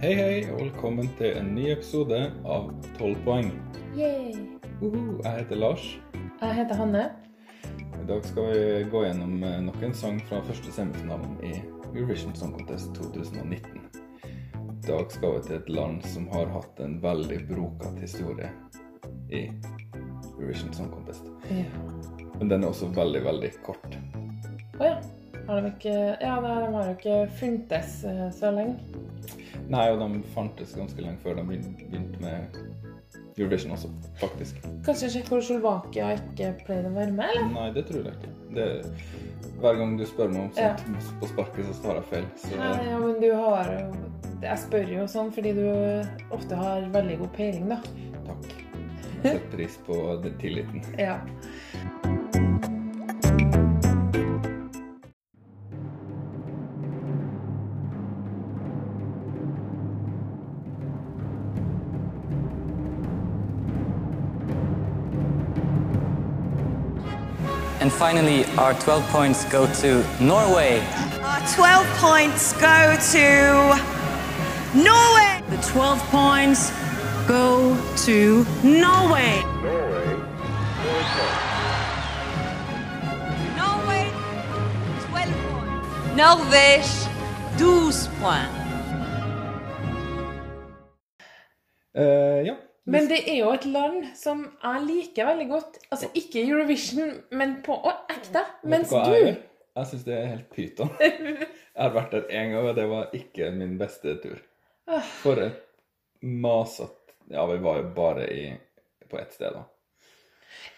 Hei, hei, og velkommen til en ny episode av 12 poeng. Yay. Uhu, jeg heter Lars. Jeg heter Hanne. I dag skal vi gå gjennom eh, nok en sang fra første semifinalen i Eurovision Song Contest 2019. I dag skal vi til et land som har hatt en veldig brokete historie i Eurovision Song Contest. Ja. Men den er også veldig, veldig kort. Å ja. Har de ikke Ja, nei, de har jo ikke funtes eh, så lenge. Nei, og de fantes ganske lenge før de begynte med Eurovision også, faktisk. Kanskje Tsjekkoslovakia ikke pleide å være med, eller? Nei, det tror jeg ikke. Det, hver gang du spør meg om sånt på sparket, så tar jeg feil. Så Nei, ja, men du har jo Jeg spør jo sånn fordi du ofte har veldig god peiling, da. takk. Jeg setter pris på den tilliten. Ja. And finally, our 12 points go to Norway. Our 12 points go to Norway. The 12 points go to Norway. Norway, 12 points. Norvège, 12 points. Eh, ja. Men det er jo et land som jeg liker veldig godt. Altså ikke Eurovision, men på å, ekte. Mens du jeg? Jeg syns det er helt pyton. Jeg har vært der én gang, og det var ikke min beste tur. For et masete Ja, vi var jo bare i, på ett sted, da.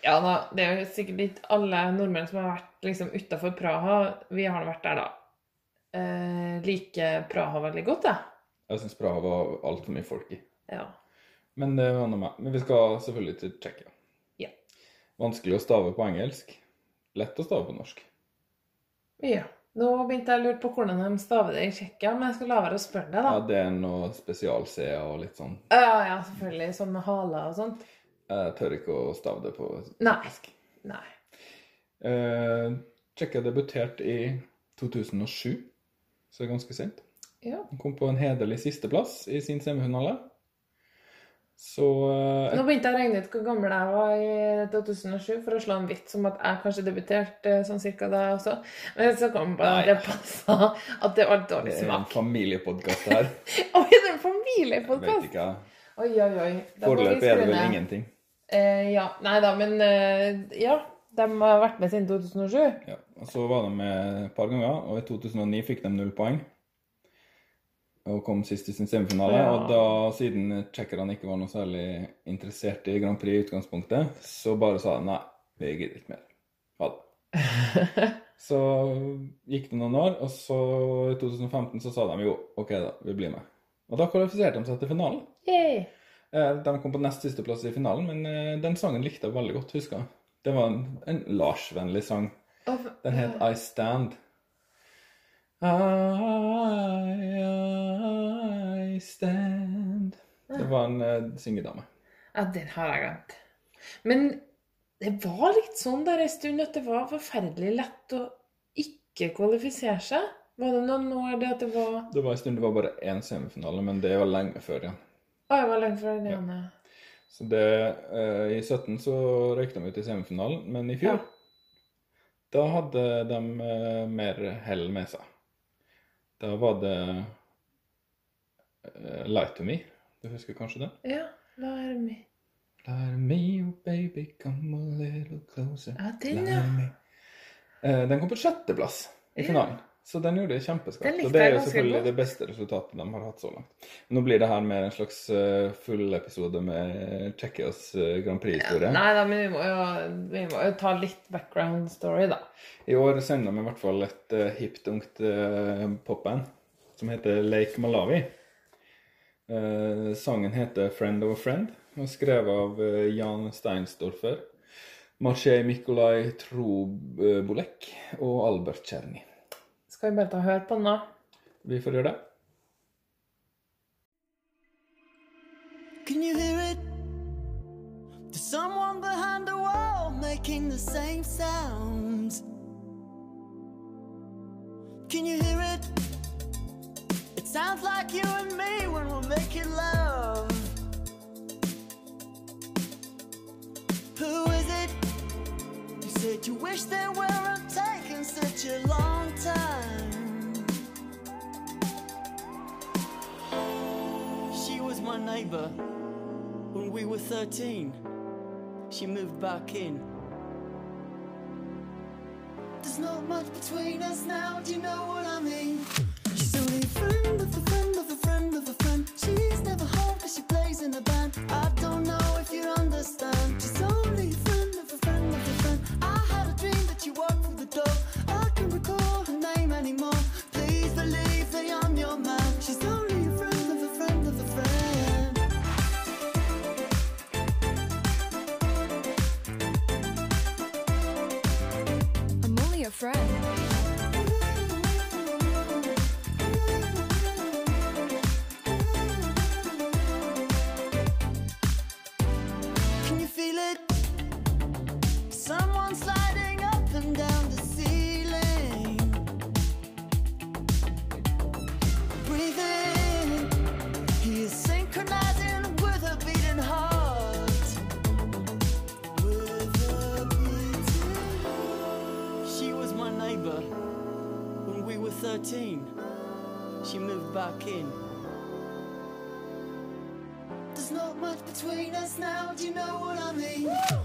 Ja da, det er jo sikkert ikke alle nordmenn som har vært liksom utafor Praha. Vi har vært der, da. Eh, liker Praha veldig godt, jeg. Jeg syns Praha var altfor mye folk i. Ja. Men det var noe med. Men vi skal selvfølgelig til Tsjekkia. Ja. Vanskelig å stave på engelsk. Lett å stave på norsk. ja. Nå begynte jeg å lure på hvordan de staver det i Tsjekkia, men jeg skal la være å spørre deg, da. Ja, det er noe spesial-C-er og litt sånn. Ja, ja, selvfølgelig. Sånn med haler og sånt. Jeg tør ikke å stave det på Nei. Nei. Eh, Tsjekkia debuterte i 2007, så det er ganske sent. Ja. Han kom på en hederlig sisteplass i sin semifinale. Så uh, Nå begynte jeg å regne ut hvor gammel jeg var i 2007 for å slå en vits om at jeg kanskje debuterte sånn cirka da også. Men så kom jeg på at det passa at det var dårlig smak. det er en familiepodkast her. Oi, det er en familiepodkast! Oi, oi, oi. Foreløpig er det vel ingenting. Eh, ja. Nei da, men eh, ja. De har vært med siden 2007. Ja. Og så var de med et par ganger, og i 2009 fikk de null poeng. Og kom sist i sin semifinale. Ja. Og da, siden tsjekkerne ikke var noe særlig interessert i Grand Prix i utgangspunktet, så bare sa de nei, vi gidder ikke mer. Ha det. Så gikk det noen år, og så i 2015 så sa de jo OK, da, vi blir med. Og da kvalifiserte de seg til finalen. Yay. Eh, De kom på nest siste plass i finalen, men eh, den sangen likte jeg veldig godt, husker jeg. Det var en, en Lars-vennlig sang. Den het I Stand. I, I stand. Det var en uh, syngedame. Ja, den har jeg glemt. Men det var litt sånn der en stund at det var forferdelig lett å ikke kvalifisere seg. Var det noen år det at det var Det var en stund det var bare én semifinale, men det var lenge før igjen. Å, det var lenge før igjen, Ja. Så det, uh, I 17 så røyk de ut i semifinalen, men i fjor da hadde de uh, mer hell med seg. Da var det uh, Light to Me. Du husker kanskje det? Ja, la være med. Light me, oh baby, come a little closer. Ja, den, ja. me. Eh, Den kom på sjetteplass i finalen. Så den gjorde det kjempeskarpt. Og det er jo selvfølgelig det beste resultatet de har hatt så langt. Nå blir det her mer en slags uh, full episode med Tsjekkias uh, Grand Prix-historie. Nei da, men vi må, jo, vi må jo ta litt background story, da. I år sender de i hvert fall et uh, hipt, ungt uh, popband som heter Lake Malawi. Uh, sangen heter 'Friend of a Friend' og er skrevet av uh, Jan Steinsdorfer, Marché Mikolaj Trobolek og Albert Czerny. Skal vi bare ta og høre på den, da? Vi får gjøre det. Can you hear it? There's someone behind the wall making the same sounds. Can you hear it? It sounds like you and me when we're making love. Who is it? You said you wish they weren't taking such a long time. She was my neighbor when we were 13. She moved back in. There's not much between us now, do you know what I mean? She's only friend of a friend a friend. 13. She moved back in. There's not much between us now, do you know what I mean? She's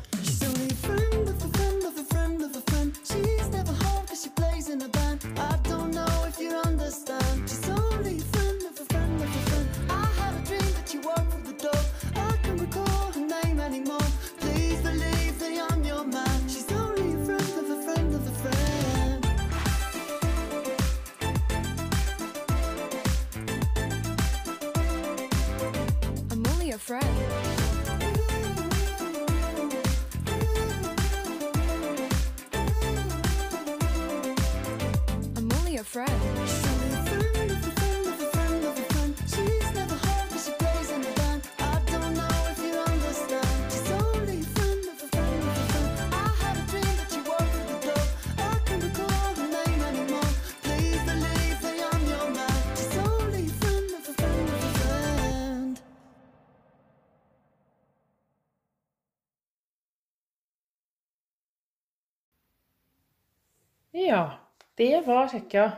Ja, det var Tsjekkia,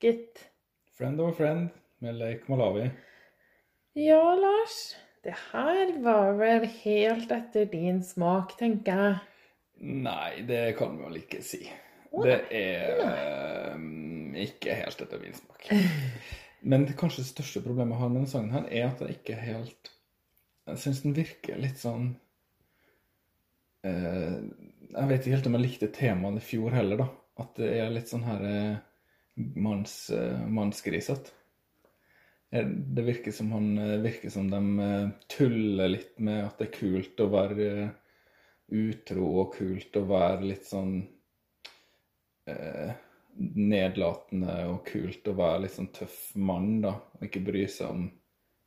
gitt. Friend of a friend med Lake Malawi. Ja, Lars. Det her var vel helt etter din smak, tenker jeg. Nei, det kan vi vel ikke si. Det er eh, ikke helt etter min smak. Men det kanskje det største problemet jeg har med denne sangen, her, er at den ikke helt Jeg syns den virker litt sånn eh, Jeg vet ikke helt om jeg likte temaet i fjor heller, da. At det er litt sånn her eh, manns, eh, mannsgrisete. Det virker som han eh, virker som de tuller litt med at det er kult å være utro og kult å være litt sånn eh, nedlatende og kult å være litt sånn tøff mann, da, og ikke bry seg om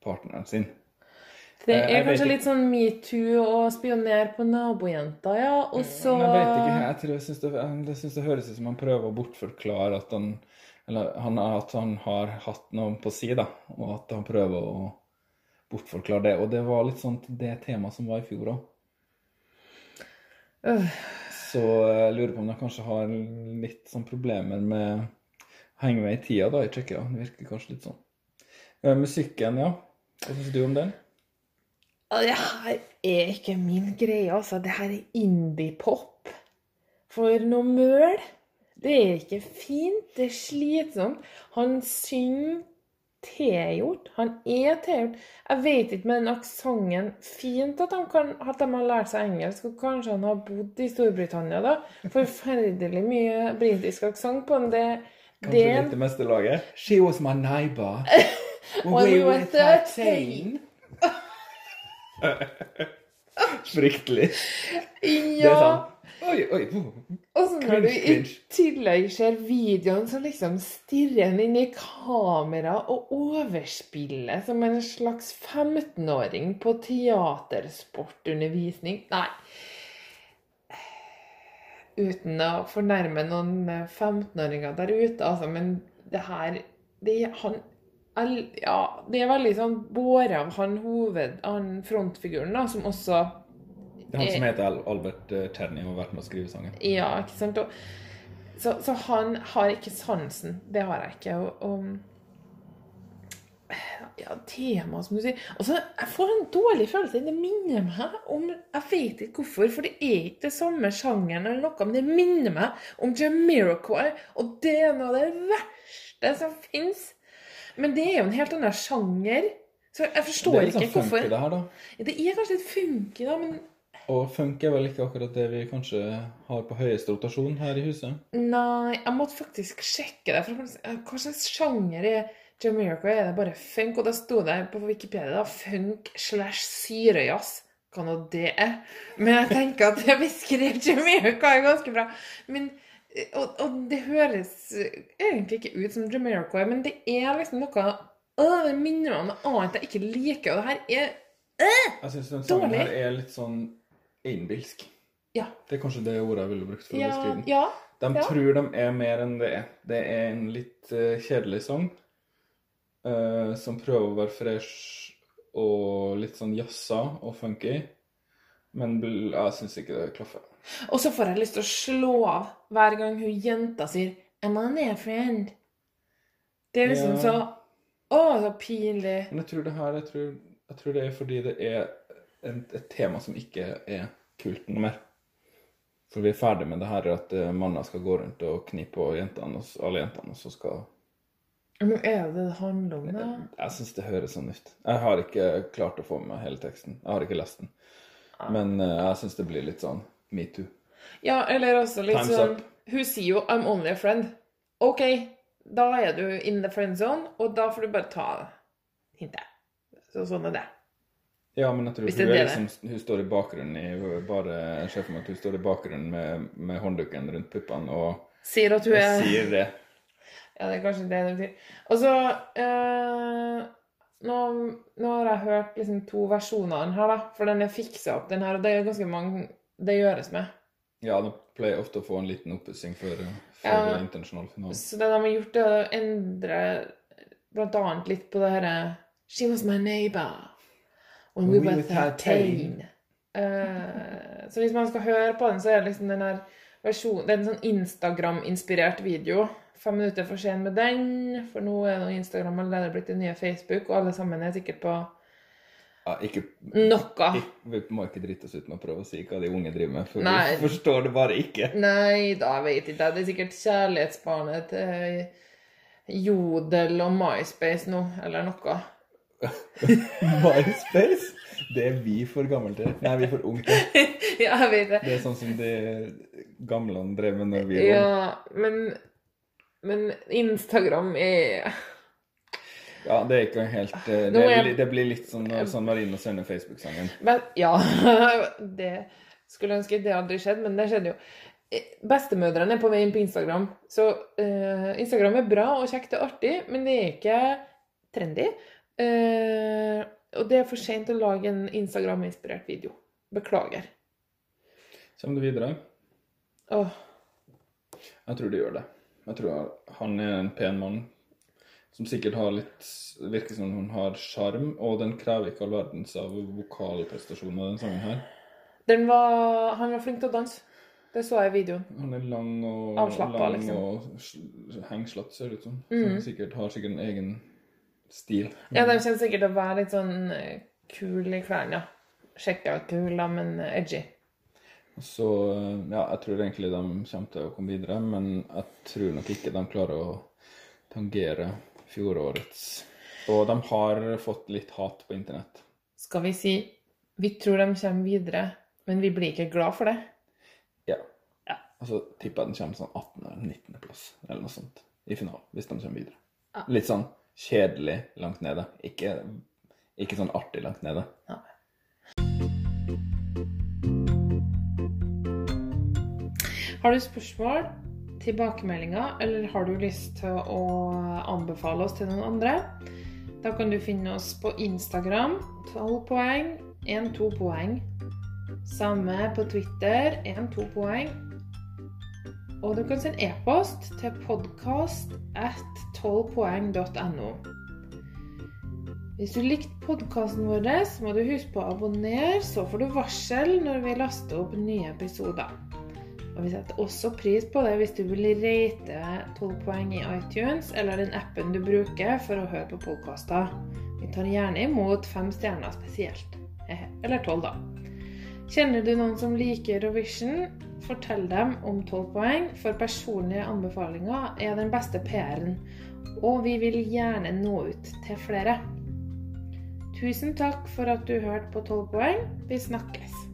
partneren sin. Det Eh, er kanskje litt sånn metoo og spionere på nabojenta, ja. Og så Jeg vet ikke, jeg tror jeg synes det, jeg synes det høres ut som han prøver å bortforklare at han eller han, at han har hatt noe på si, da, og at han prøver å bortforklare det. Og det var litt sånn det temaet som var i fjor òg. Øh. Så jeg lurer på om de kanskje har litt sånn problemer med å henge med i tida da, i Tsjekkia. Det virker kanskje litt sånn. Eh, Musikken, ja. Hva syns du om den? Ja, Det her er ikke min greie, altså. Det her er indie-pop. For noe møl. Det er ikke fint. Det er slitsomt. Han synger tilgjort. Han er tilgjort. Jeg vet ikke med den aksenten Fint at, de, kan, at de har lært seg engelsk, og kanskje han har bodd i Storbritannia, da. Forferdelig mye britisk aksent på ham. Det, Kanskje det litt det meste laget? She was my neighbor. When we were 13. Fryktelig. Ja. Oi, oi. Og så når du i tillegg ser videoen, så liksom stirrer han inn i kamera og overspiller som en slags 15-åring på teatersportundervisning. Nei. Uten å fornærme noen 15-åringer der ute, altså, men det her det, Han Ja, det er veldig sånn båret av han hoved... Han frontfiguren, da, som også Det er han som heter Albert eh, Czerny og har vært med å skrive sangen. Ja, ikke sant? Og, så, så han har ikke sansen. Det har jeg ikke. Og, og ja, tema, som du sier. Og så Jeg får en dårlig følelse. Det minner meg om Jeg vet ikke hvorfor, for det er ikke det samme sjangeren eller noe, men det minner meg om Jamiroquai, og det er noe av det verste som fins. Men det er jo en helt annen sjanger. Så jeg forstår ikke hvorfor... det er litt sånn funky, det her, da. Ja, det er kanskje litt funky, da, men Og funk er vel ikke akkurat det vi kanskje har på høyeste rotasjon her i huset. Nei, jeg måtte faktisk sjekke det. For hva slags sjanger er Jamaica? Er det bare funk? Og da sto det på Wikipedia da, funk slash syrejazz. Hva nå det er. Men jeg tenker at jeg beskrev Jamaica ganske bra. Men, og, og det høres egentlig ikke ut som Jamaica, men det er liksom noe å, Det minner meg om noe annet jeg ikke liker. Og det her er Jeg syns den sangen Dårlig. her er litt sånn innbilsk. Ja. Det er kanskje det ordet jeg ville brukt for å Ja, beskrive den. ja, De ja. tror de er mer enn det er. Det er en litt uh, kjedelig sang uh, som prøver å være fresh og litt sånn jazza og funky. Men jeg syns ikke det klaffer. Og så får jeg lyst til å slå av hver gang hun jenta sier Am I a friend? Det er liksom Ja. så Å, så pinlig. Men jeg tror det her jeg tror, jeg tror det er fordi det er en, et tema som ikke er kult noe mer. For vi er ferdig med det her at mannen skal gå rundt og knipe på jentene, og alle jentene, og så skal Men er det det handler om, da? Jeg syns det høres sånn ut. Jeg har ikke klart å få med hele teksten. Jeg har ikke lest den. Men eh, jeg syns det blir litt sånn metoo. Ja, eller også litt Time's sånn up. Hun sier jo 'I'm only a friend'. OK, da er du in the friend zone, og da får du bare ta hintet. Så sånn er det. Ja, men jeg tror Hvis hun, det er er det liksom, hun står i bakgrunnen i bare Jeg ser for meg at hun står i bakgrunnen med, med håndduken rundt puppene og, Sier at hun og er sier det. Ja, det er kanskje det det sier. Og så eh, nå, nå har jeg hørt liksom to versjoner av den her, da. For den er fiksa opp, den her. Og det er ganske mange det gjøres med. Ja, de pleier ofte å få en liten oppussing før, før Ja. internasjonal finale. Så det de har gjort, er å endre blant annet litt på det herre She was my neighbor when we, were 13. Eh, så hvis man skal høre på den, så er det liksom den her versjonen Det er en sånn Instagram-inspirert video. Fem minutter for sen med den, for nå er det Instagram allerede blitt det nye Facebook, og alle sammen er sikkert på Ja, ikke, noe. vi må ikke drite oss ut med å prøve å si hva de unge driver med, for Nei. vi forstår det bare ikke. Nei da, jeg vet ikke. Det er sikkert kjærlighetsbarnet til Jodel og MySpace nå, eller noe. MySpace? Det er vi for gamle til. Nei, vi er for unge til. ja, jeg vet det. Det er sånn som de gamle drev med når vi var. Ja, men, men Instagram er Ja, det er ikke helt eh, Det, er- er, det blir litt som når San Marino sender Facebook-sangen. Ja, det skulle ønske det aldri skjedd, men det skjedde jo. Eh, Bestemødrene er på vei inn på Instagram. Så uh, Instagram er bra og kjekt og artig, men det er ikke trendy. Uh, og det er for sent å lage en Instagram-inspirert video. Beklager. Kommer du videre? Åh, Jeg tror du gjør det. Jeg tror han er en pen mann som sikkert har litt Virker som han har sjarm, og den krever ikke all verdens av vokalprestasjoner, den sangen her. den var, han var flink til å danse. Det så jeg i videoen. Han er lang og, Avslappa, lang liksom. og sl- hengslete, ser det ut som. Så Mhm. sikkert har sikkert en egen stil. Ja, de kjenner sikkert å være litt sånn kule kul i klærne. Sjekka ut kula, men eh, edgy. Så ja, jeg tror egentlig de kommer til å komme videre, men jeg tror nok ikke de klarer å tangere fjorårets. Og de har fått litt hat på internett. Skal vi si vi tror de kommer videre, men vi blir ikke glad for det? Ja. Ja. Og så tipper jeg den kommer sånn 18. eller 19. plass, eller noe sånt, i finalen, hvis de kommer videre. Ja. Litt sånn kjedelig langt nede. Ikke, ikke sånn artig langt nede. Har du spørsmål, tilbakemeldinger, eller har du lyst til å anbefale oss til noen andre? Da kan du finne oss på Instagram, 12 poeng, 1-2 poeng. Samme på Twitter, 1-2 poeng. Og du kan sende e-post til podkast at 12poeng.no. Hvis du likte podkasten vår, så må du huske på å abonnere, så får du varsel når vi laster opp nye episoder. Og Vi setter også pris på det hvis du vil rate 12 poeng i iTunes eller den appen du bruker for å høre på podkaster. Vi tar gjerne imot fem stjerner spesielt. Eller tolv, da. Kjenner du noen som liker Eurovision? Fortell dem om 12 poeng, for personlige anbefalinger er den beste PR-en. Og vi vil gjerne nå ut til flere. Tusen takk for at du hørte på 12 poeng. Vi snakkes.